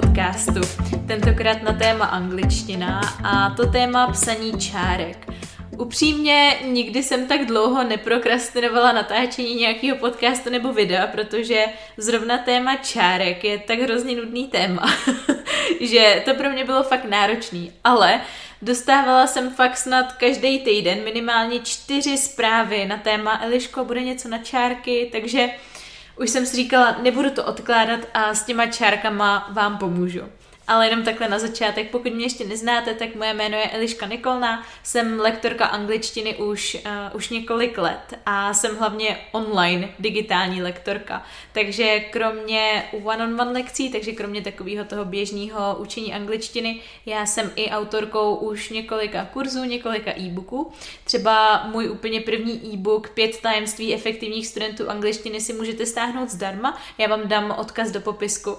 podcastu. Tentokrát na téma angličtina a to téma psaní čárek. Upřímně nikdy jsem tak dlouho neprokrastinovala natáčení nějakého podcastu nebo videa, protože zrovna téma čárek je tak hrozně nudný téma, že to pro mě bylo fakt náročný. Ale dostávala jsem fakt snad každý týden minimálně čtyři zprávy na téma Eliško, bude něco na čárky, takže už jsem si říkala, nebudu to odkládat a s těma čárkama vám pomůžu. Ale jenom takhle na začátek, pokud mě ještě neznáte, tak moje jméno je Eliška Nikolna, jsem lektorka angličtiny už, uh, už několik let a jsem hlavně online digitální lektorka. Takže kromě one-on-one lekcí, takže kromě takového toho běžného učení angličtiny, já jsem i autorkou už několika kurzů, několika e-booků. Třeba můj úplně první e-book Pět tajemství efektivních studentů angličtiny si můžete stáhnout zdarma, já vám dám odkaz do popisku.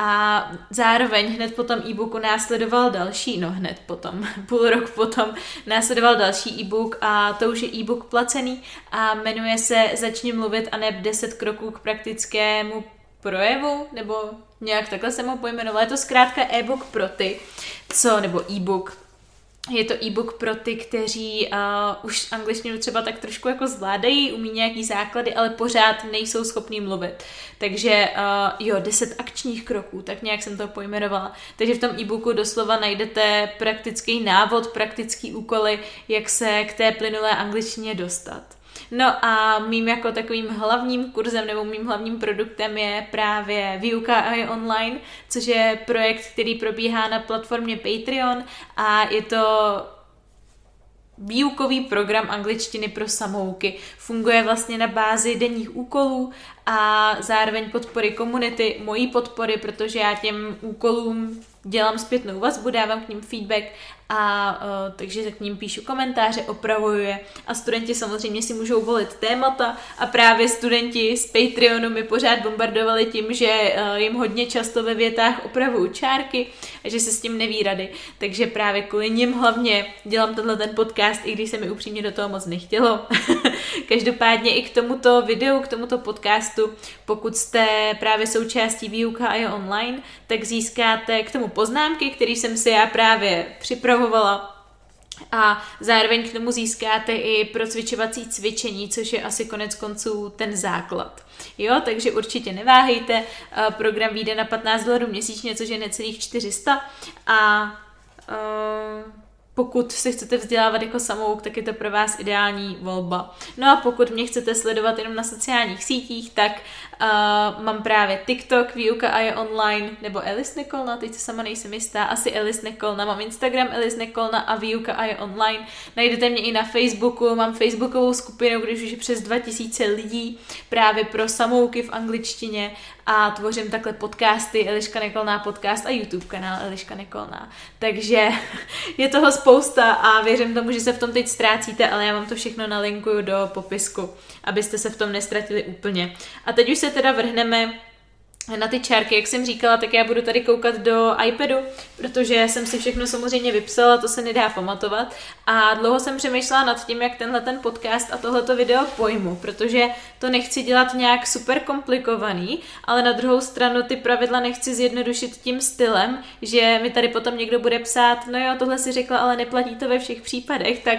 A zároveň hned potom e-booku následoval další, no hned potom, půl rok potom následoval další e-book a to už je e-book placený a jmenuje se Začni mluvit a ne 10 kroků k praktickému projevu, nebo nějak takhle jsem ho pojmenovala. Je to zkrátka e-book pro ty, co, nebo e-book, je to e-book pro ty, kteří uh, už angličtinu třeba tak trošku jako zvládají, umí nějaký základy, ale pořád nejsou schopní mluvit. Takže uh, jo, 10 akčních kroků, tak nějak jsem to pojmenovala. Takže v tom e-booku doslova najdete praktický návod, praktický úkoly, jak se k té plynulé angličtině dostat. No a mým jako takovým hlavním kurzem nebo mým hlavním produktem je právě výuka online, což je projekt, který probíhá na platformě Patreon a je to výukový program angličtiny pro samouky. Funguje vlastně na bázi denních úkolů a zároveň podpory komunity, mojí podpory, protože já těm úkolům dělám zpětnou vazbu, dávám k ním feedback a uh, takže k ním píšu komentáře, opravuju je a studenti samozřejmě si můžou volit témata a právě studenti z Patreonu mi pořád bombardovali tím, že uh, jim hodně často ve větách opravuju čárky a že se s tím neví rady, takže právě kvůli nim hlavně dělám tenhle ten podcast, i když se mi upřímně do toho moc nechtělo. Každopádně i k tomuto videu, k tomuto podcastu, pokud jste právě součástí výuka a je online, tak získáte k tomu poznámky, které jsem si já právě připravovala a zároveň k tomu získáte i procvičovací cvičení, což je asi konec konců ten základ. Jo, takže určitě neváhejte, program vyjde na 15 dolarů měsíčně, což je necelých 400 a uh, pokud se chcete vzdělávat jako samouk, tak je to pro vás ideální volba. No a pokud mě chcete sledovat jenom na sociálních sítích, tak uh, mám právě TikTok, výuka a je online, nebo Elis Nikolna, teď se sama nejsem jistá, asi Elis Nikolna, mám Instagram Elis Nikolna a výuka a je online. Najdete mě i na Facebooku, mám facebookovou skupinu, když už je přes 2000 lidí právě pro samouky v angličtině a tvořím takhle podcasty Eliška Nikolná podcast a YouTube kanál Eliška Nikolná. Takže je toho spousta a věřím tomu, že se v tom teď ztrácíte, ale já vám to všechno nalinkuju do popisku, abyste se v tom nestratili úplně. A teď už se teda vrhneme na ty čárky, jak jsem říkala, tak já budu tady koukat do iPadu, protože jsem si všechno samozřejmě vypsala, to se nedá pamatovat. A dlouho jsem přemýšlela nad tím, jak tenhle ten podcast a tohleto video pojmu, protože to nechci dělat nějak super komplikovaný, ale na druhou stranu ty pravidla nechci zjednodušit tím stylem, že mi tady potom někdo bude psát, no jo, tohle si řekla, ale neplatí to ve všech případech, tak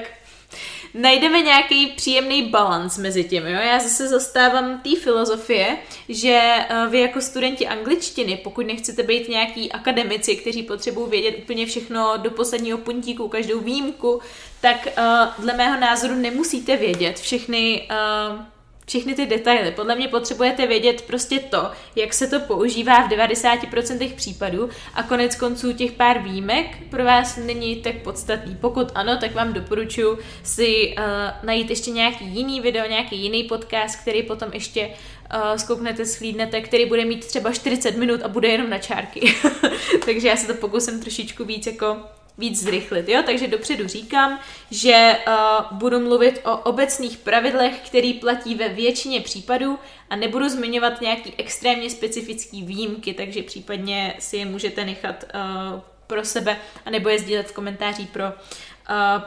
najdeme nějaký příjemný balans mezi tím. Jo? Já zase zastávám té filozofie, že eh, vy jako studenti angličtiny, pokud nechcete být nějaký akademici, kteří potřebují vědět úplně všechno do posledního puntíku, každou výjimku, tak uh, dle mého názoru nemusíte vědět všechny uh, všechny ty detaily. Podle mě potřebujete vědět prostě to, jak se to používá v 90% případů a konec konců těch pár výjimek pro vás není tak podstatný. Pokud ano, tak vám doporučuji si uh, najít ještě nějaký jiný video, nějaký jiný podcast, který potom ještě uh, zkouknete, slídnete, který bude mít třeba 40 minut a bude jenom na čárky. Takže já se to pokusím trošičku víc jako víc zrychlit, jo? Takže dopředu říkám, že uh, budu mluvit o obecných pravidlech, který platí ve většině případů a nebudu zmiňovat nějaký extrémně specifický výjimky, takže případně si je můžete nechat uh, pro sebe a nebo je sdílet v komentářích pro, uh,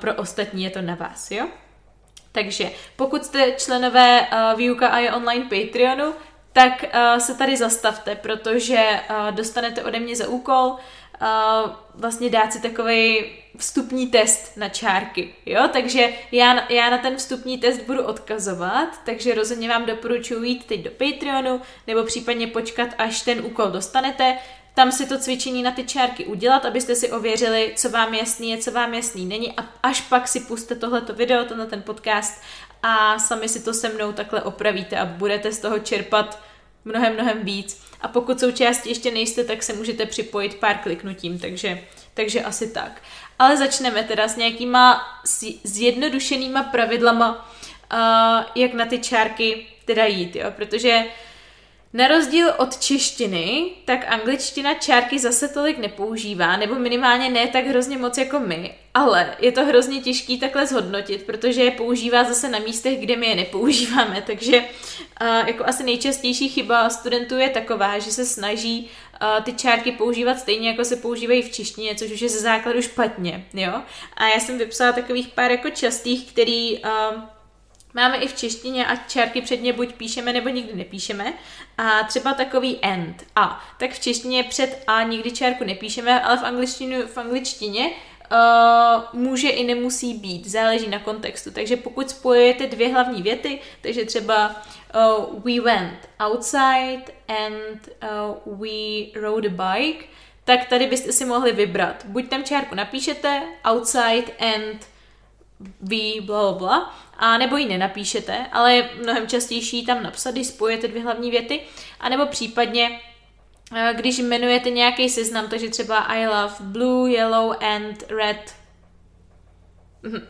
pro ostatní, je to na vás, jo? Takže pokud jste členové uh, výuka a je online Patreonu, tak uh, se tady zastavte, protože uh, dostanete ode mě za úkol uh, vlastně dát si takový vstupní test na čárky, jo, takže já, já na ten vstupní test budu odkazovat, takže rozhodně vám doporučuji jít teď do Patreonu, nebo případně počkat, až ten úkol dostanete, tam si to cvičení na ty čárky udělat, abyste si ověřili, co vám jasný je, co vám jasný není a až pak si puste tohleto video, tenhle ten podcast a sami si to se mnou takhle opravíte a budete z toho čerpat mnohem, mnohem víc. A pokud součástí ještě nejste, tak se můžete připojit pár kliknutím, takže, takže asi tak. Ale začneme teda s nějakýma zjednodušenýma pravidlama, uh, jak na ty čárky teda jít, jo, protože na rozdíl od češtiny, tak angličtina čárky zase tolik nepoužívá, nebo minimálně ne tak hrozně moc jako my, ale je to hrozně těžký takhle zhodnotit, protože je používá zase na místech, kde my je nepoužíváme, takže uh, jako asi nejčastější chyba studentů je taková, že se snaží ty čárky používat stejně, jako se používají v češtině, což už je ze základu špatně, jo. A já jsem vypsala takových pár jako častých, který uh, Máme i v češtině a čárky před ně buď píšeme nebo nikdy nepíšeme. A třeba takový end. A. Tak v češtině před a nikdy čárku nepíšeme, ale v angličtině, v angličtině uh, může i nemusí být. Záleží na kontextu. Takže pokud spojujete dvě hlavní věty, takže třeba uh, we went outside and uh, we rode a bike, tak tady byste si mohli vybrat. Buď tam čárku napíšete, outside and we bla, bla, a nebo ji nenapíšete, ale je mnohem častější tam napsat, když spojujete dvě hlavní věty, a nebo případně eh, když jmenujete nějaký seznam, takže třeba I love blue, yellow and red mhm,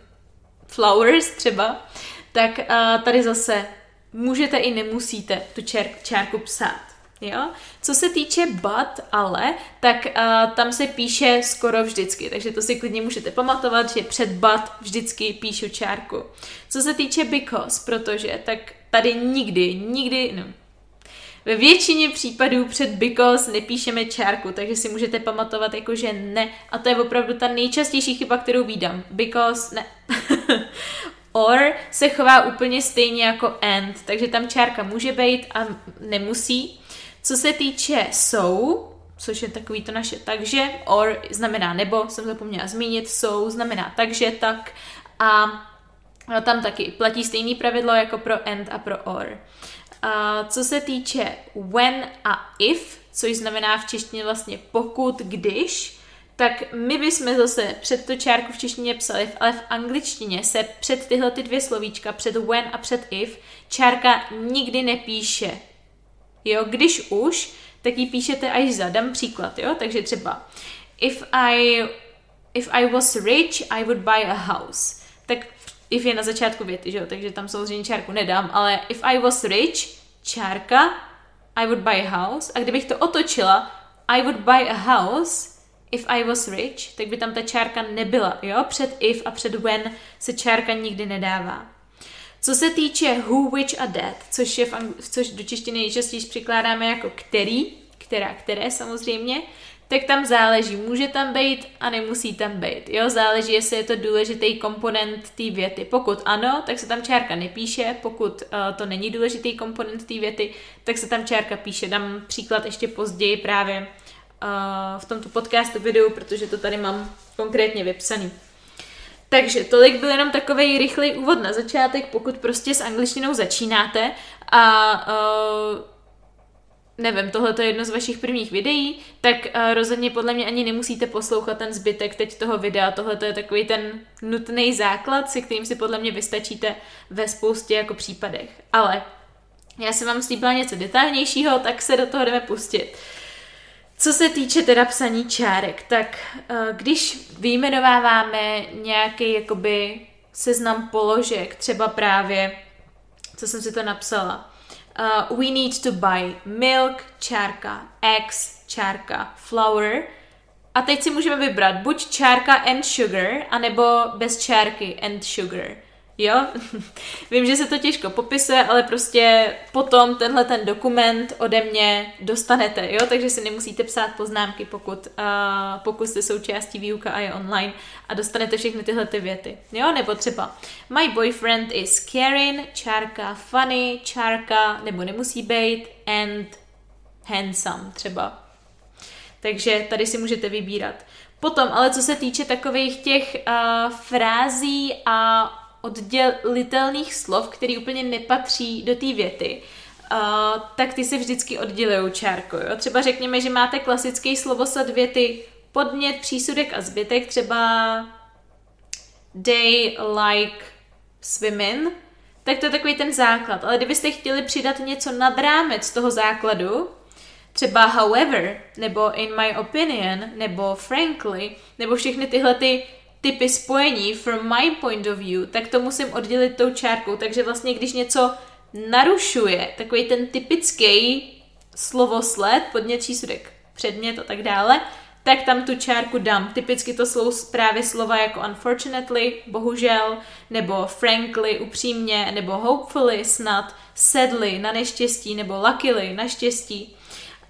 flowers třeba, tak uh, tady zase můžete i nemusíte tu čárku psát. Jo? Co se týče but, ale, tak uh, tam se píše skoro vždycky, takže to si klidně můžete pamatovat, že před but vždycky píšu čárku. Co se týče because, protože, tak tady nikdy, nikdy, no, ve většině případů před because nepíšeme čárku, takže si můžete pamatovat jako, že ne. A to je opravdu ta nejčastější chyba, kterou vídám. Because, ne. Or se chová úplně stejně jako and, takže tam čárka může být a nemusí. Co se týče jsou, což je takový to naše takže, or znamená nebo, jsem zapomněla zmínit, jsou znamená takže, tak a tam taky platí stejný pravidlo jako pro and a pro or. A co se týče when a if, což znamená v češtině vlastně pokud, když, tak my bychom zase před tu čárku v češtině psali, ale v angličtině se před tyhle ty dvě slovíčka, před when a před if, čárka nikdy nepíše. Jo, když už, tak ji píšete až za. Dám příklad, jo, takže třeba if I, if I was rich, I would buy a house. Tak if je na začátku věty, že jo, takže tam samozřejmě čárku nedám, ale if I was rich, čárka, I would buy a house. A kdybych to otočila, I would buy a house, if I was rich, tak by tam ta čárka nebyla, jo? Před if a před when se čárka nikdy nedává. Co se týče who, which a that, což, je v ang- což do češtiny nejčastěji přikládáme jako který, která, které samozřejmě, tak tam záleží. Může tam být a nemusí tam být. Jo, záleží, jestli je to důležitý komponent té věty. Pokud ano, tak se tam čárka nepíše, pokud uh, to není důležitý komponent té věty, tak se tam čárka píše. Dám příklad ještě později právě uh, v tomto podcastu videu, protože to tady mám konkrétně vypsaný. Takže tolik byl jenom takový rychlý úvod na začátek, pokud prostě s angličtinou začínáte a uh, nevím, tohle je jedno z vašich prvních videí, tak uh, rozhodně podle mě ani nemusíte poslouchat ten zbytek teď toho videa. Tohle je takový ten nutný základ, se kterým si podle mě vystačíte ve spoustě jako případech. Ale já jsem vám slíbila něco detailnějšího, tak se do toho jdeme pustit. Uh, co se týče teda psaní čárek, tak uh, když vyjmenováváme nějaký jakoby seznam položek, třeba právě, co jsem si to napsala, uh, we need to buy milk, čárka, eggs, čárka, flour, a teď si můžeme vybrat buď čárka and sugar, anebo bez čárky and sugar. Jo, vím, že se to těžko popisuje, ale prostě potom tenhle ten dokument ode mě dostanete, jo, takže si nemusíte psát poznámky, pokud, uh, pokud jste součástí výuka a je online a dostanete všechny tyhle ty věty, jo, nebo třeba my boyfriend is caring, čárka funny, čárka, nebo nemusí být, and handsome třeba. Takže tady si můžete vybírat. Potom, ale co se týče takových těch uh, frází a oddělitelných slov, které úplně nepatří do té věty, uh, tak ty se vždycky oddělují čárkou. Jo? Třeba řekněme, že máte klasický slovosad věty podmět, přísudek a zbytek, třeba they like swimming, tak to je takový ten základ. Ale kdybyste chtěli přidat něco nad rámec toho základu, třeba however, nebo in my opinion, nebo frankly, nebo všechny tyhle ty typy spojení from my point of view, tak to musím oddělit tou čárkou. Takže vlastně, když něco narušuje takový ten typický slovosled, podnět, čísudek, předmět a tak dále, tak tam tu čárku dám. Typicky to jsou právě slova jako unfortunately, bohužel, nebo frankly, upřímně, nebo hopefully, snad, sadly, na neštěstí, nebo luckily, na štěstí.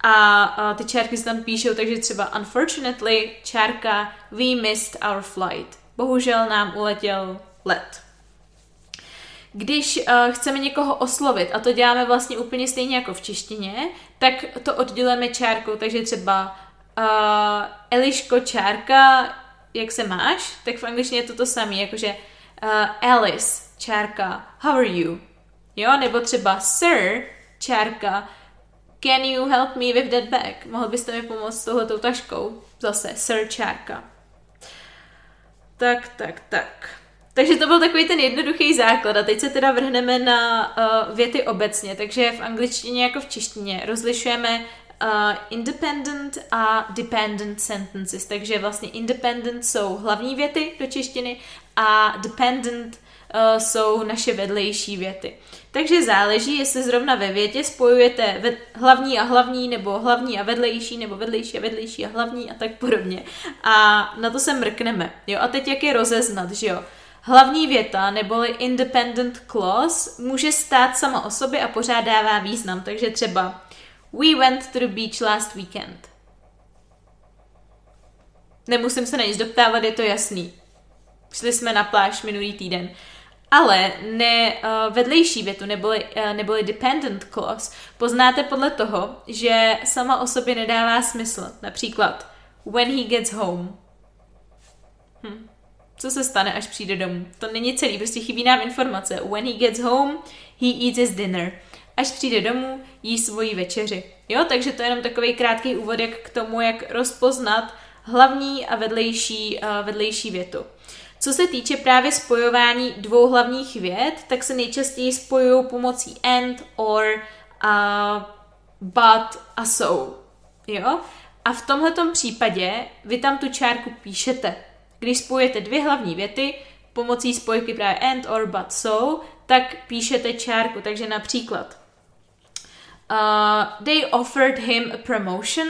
A, a ty čárky se tam píšou, takže třeba unfortunately, čárka we missed our flight. Bohužel nám uletěl let. Když uh, chceme někoho oslovit, a to děláme vlastně úplně stejně jako v češtině, tak to oddělujeme čárkou, takže třeba uh, Eliško čárka, jak se máš, tak v angličtině je to to samé, jakože uh, Alice čárka, how are you? Jo, nebo třeba Sir čárka, Can you help me with that bag? Mohl byste mi pomoct s touhletou taškou? Zase, Sir Čárka. Tak, tak, tak. Takže to byl takový ten jednoduchý základ a teď se teda vrhneme na uh, věty obecně. Takže v angličtině jako v češtině rozlišujeme uh, independent a dependent sentences. Takže vlastně independent jsou hlavní věty do češtiny a dependent uh, jsou naše vedlejší věty. Takže záleží, jestli zrovna ve větě spojujete ved, hlavní a hlavní, nebo hlavní a vedlejší, nebo vedlejší a vedlejší a hlavní a tak podobně. A na to se mrkneme. Jo? A teď jak je rozeznat, že jo? Hlavní věta, neboli independent clause, může stát sama o sobě a pořád dává význam. Takže třeba We went to the beach last weekend. Nemusím se na nic doptávat, je to jasný. Šli jsme na pláž minulý týden ale ne uh, vedlejší větu, neboli, uh, neboli dependent clause, poznáte podle toho, že sama o sobě nedává smysl. Například when he gets home. Hm. Co se stane, až přijde domů? To není celý, prostě chybí nám informace. When he gets home, he eats his dinner. Až přijde domů, jí svoji večeři. Jo, takže to je jenom takový krátký úvod jak k tomu, jak rozpoznat hlavní a vedlejší, uh, vedlejší větu. Co se týče právě spojování dvou hlavních vět, tak se nejčastěji spojují pomocí and, or, uh, but a so. Jo? A v tomhletom případě vy tam tu čárku píšete. Když spojujete dvě hlavní věty pomocí spojky právě and, or, but, so, tak píšete čárku. Takže například uh, they offered him a promotion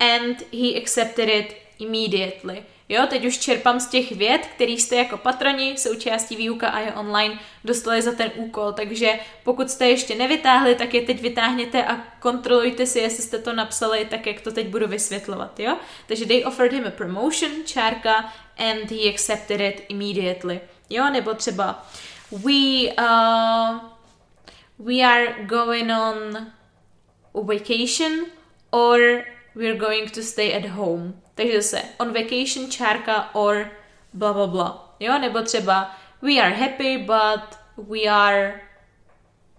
and he accepted it immediately. Jo, teď už čerpám z těch věd, kterých jste jako patroni, součástí výuka a je online, dostali za ten úkol, takže pokud jste ještě nevytáhli, tak je teď vytáhněte a kontrolujte si, jestli jste to napsali tak, jak to teď budu vysvětlovat, jo. Takže they offered him a promotion, čárka, and he accepted it immediately, jo, nebo třeba we, uh, we are going on a vacation or we're going to stay at home. Takže zase on vacation čárka or bla bla bla. Jo, nebo třeba we are happy but we are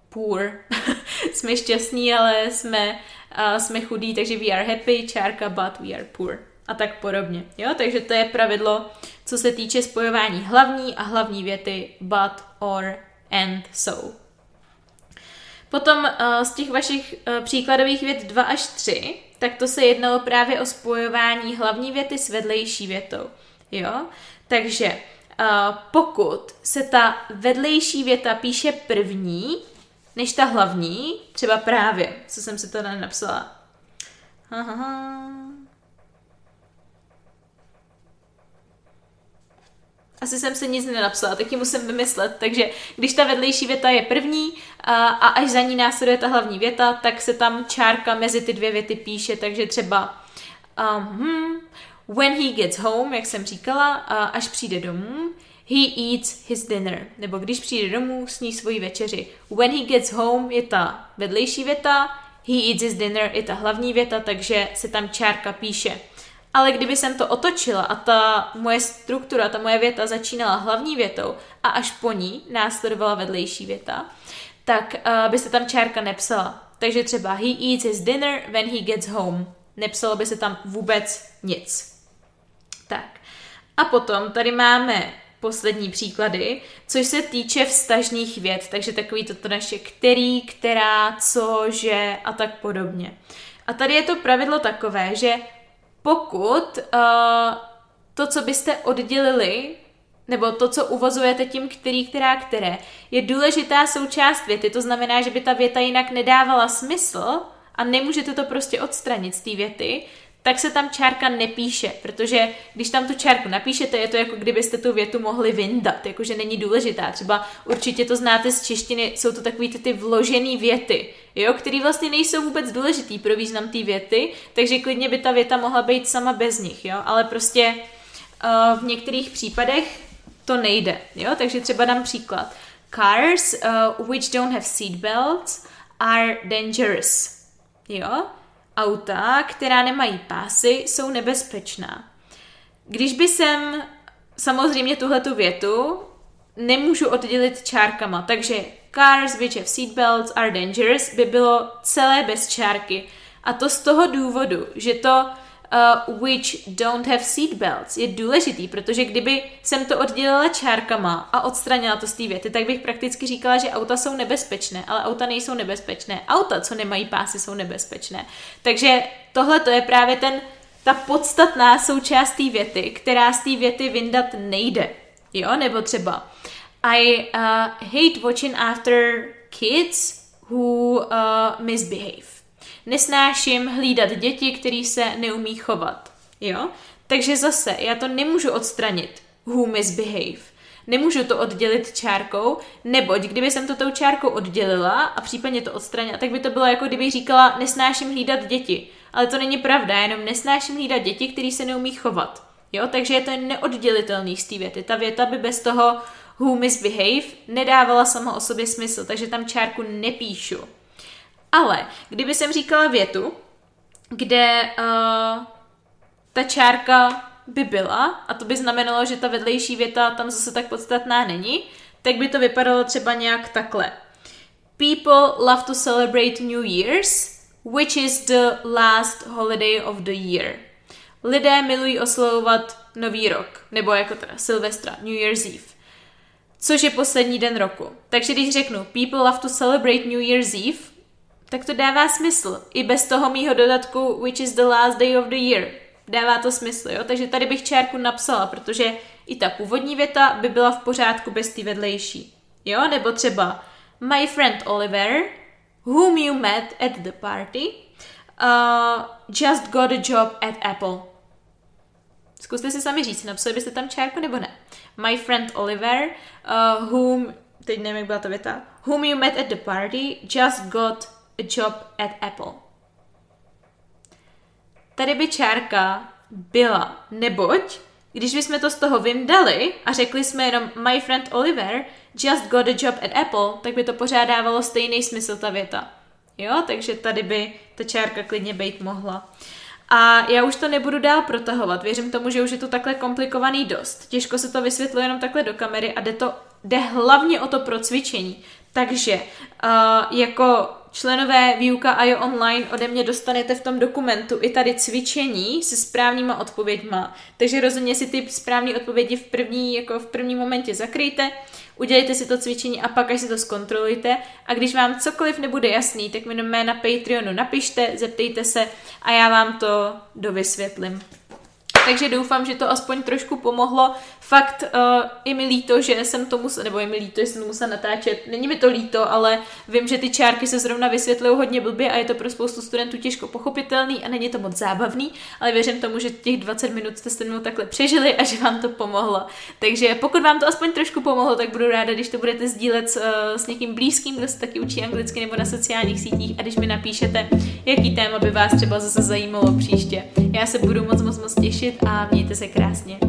poor. jsme šťastní, ale jsme, uh, jsme chudí, takže we are happy, čárka but we are poor. A tak podobně. Jo, takže to je pravidlo, co se týče spojování hlavní a hlavní věty but, or, and, so. Potom uh, z těch vašich uh, příkladových vět 2 až 3 tak to se jednalo právě o spojování hlavní věty s vedlejší větou. Jo? Takže uh, pokud se ta vedlejší věta píše první, než ta hlavní, třeba právě, co jsem si to napsala. Asi jsem se nic nenapsala, tak ji musím vymyslet. Takže když ta vedlejší věta je první a, a až za ní následuje ta hlavní věta, tak se tam čárka mezi ty dvě věty píše, takže třeba um, hmm, when he gets home, jak jsem říkala, až přijde domů, he eats his dinner, nebo když přijde domů, sní svoji večeři. When he gets home je ta vedlejší věta, he eats his dinner je ta hlavní věta, takže se tam čárka píše. Ale kdyby jsem to otočila a ta moje struktura, ta moje věta začínala hlavní větou a až po ní následovala vedlejší věta, tak uh, by se tam čárka nepsala. Takže třeba he eats his dinner when he gets home. Nepsalo by se tam vůbec nic. Tak. A potom tady máme poslední příklady, což se týče vztažných věd, takže takový toto naše který, která, co, že a tak podobně. A tady je to pravidlo takové, že pokud uh, to, co byste oddělili, nebo to, co uvozujete tím, který, která, které, je důležitá součást věty, to znamená, že by ta věta jinak nedávala smysl a nemůžete to prostě odstranit z té věty, tak se tam čárka nepíše, protože když tam tu čárku napíšete, je to jako kdybyste tu větu mohli vyndat, jakože není důležitá. Třeba určitě to znáte z češtiny, jsou to takový ty, ty vložené věty, jo, které vlastně nejsou vůbec důležitý pro význam té věty, takže klidně by ta věta mohla být sama bez nich, jo, ale prostě uh, v některých případech to nejde, jo, takže třeba dám příklad. Cars uh, which don't have seatbelts are dangerous, jo, auta, která nemají pásy, jsou nebezpečná. Když by jsem samozřejmě tuhletu větu nemůžu oddělit čárkama, takže cars which have seatbelts are dangerous by bylo celé bez čárky. A to z toho důvodu, že to uh, which don't have seatbelts je důležitý, protože kdyby jsem to oddělila čárkama a odstranila to z té věty, tak bych prakticky říkala, že auta jsou nebezpečné, ale auta nejsou nebezpečné. Auta, co nemají pásy, jsou nebezpečné. Takže tohle to je právě ten, ta podstatná součást té věty, která z té věty vyndat nejde. Jo, nebo třeba I uh, hate watching after kids who uh, misbehave nesnáším hlídat děti, který se neumí chovat. Jo? Takže zase, já to nemůžu odstranit. Who misbehave. Nemůžu to oddělit čárkou, neboť kdyby jsem to tou čárkou oddělila a případně to odstranila, tak by to bylo jako kdybych říkala, nesnáším hlídat děti. Ale to není pravda, jenom nesnáším hlídat děti, který se neumí chovat. Jo, takže je to neoddělitelný z té věty. Ta věta by bez toho who misbehave nedávala sama o sobě smysl, takže tam čárku nepíšu. Ale kdyby jsem říkala větu, kde uh, ta čárka by byla, a to by znamenalo, že ta vedlejší věta tam zase tak podstatná není, tak by to vypadalo třeba nějak takhle. People love to celebrate New Year's, which is the last holiday of the year. Lidé milují oslovovat Nový rok, nebo jako teda Silvestra, New Year's Eve, což je poslední den roku. Takže když řeknu people love to celebrate New Year's Eve, tak to dává smysl. I bez toho mýho dodatku, which is the last day of the year. Dává to smysl, jo? Takže tady bych čárku napsala, protože i ta původní věta by byla v pořádku bez té vedlejší. Jo? Nebo třeba My friend Oliver, whom you met at the party, uh, just got a job at Apple. Zkuste si sami říct, napsali byste tam čárku nebo ne. My friend Oliver, uh, whom, teď nevím, jak byla ta věta, whom you met at the party, just got a job at Apple. Tady by čárka byla, neboť, když bychom to z toho vyndali a řekli jsme jenom my friend Oliver just got a job at Apple, tak by to pořád dávalo stejný smysl ta věta. Jo, takže tady by ta čárka klidně být mohla. A já už to nebudu dál protahovat. Věřím tomu, že už je to takhle komplikovaný dost. Těžko se to vysvětluje jenom takhle do kamery a jde to jde hlavně o to procvičení. Takže uh, jako členové výuka a jo online ode mě dostanete v tom dokumentu i tady cvičení se správnýma odpověďma. Takže rozhodně si ty správné odpovědi v první, jako v prvním momentě zakryjte, udělejte si to cvičení a pak až si to zkontrolujte. A když vám cokoliv nebude jasný, tak mi na Patreonu napište, zeptejte se a já vám to dovysvětlím. Takže doufám, že to aspoň trošku pomohlo. Fakt uh, je mi líto, že jsem to musela, nebo je mi líto, že jsem to musela natáčet. Není mi to líto, ale vím, že ty čárky se zrovna vysvětlují hodně blbě a je to pro spoustu studentů těžko pochopitelný a není to moc zábavný, ale věřím tomu, že těch 20 minut jste se mnou takhle přežili a že vám to pomohlo. Takže pokud vám to aspoň trošku pomohlo, tak budu ráda, když to budete sdílet s, uh, s někým blízkým, kdo se taky učí anglicky nebo na sociálních sítích a když mi napíšete, jaký téma by vás třeba zase zajímalo příště. Já se budu moc, moc, moc těšit a mějte se krásně.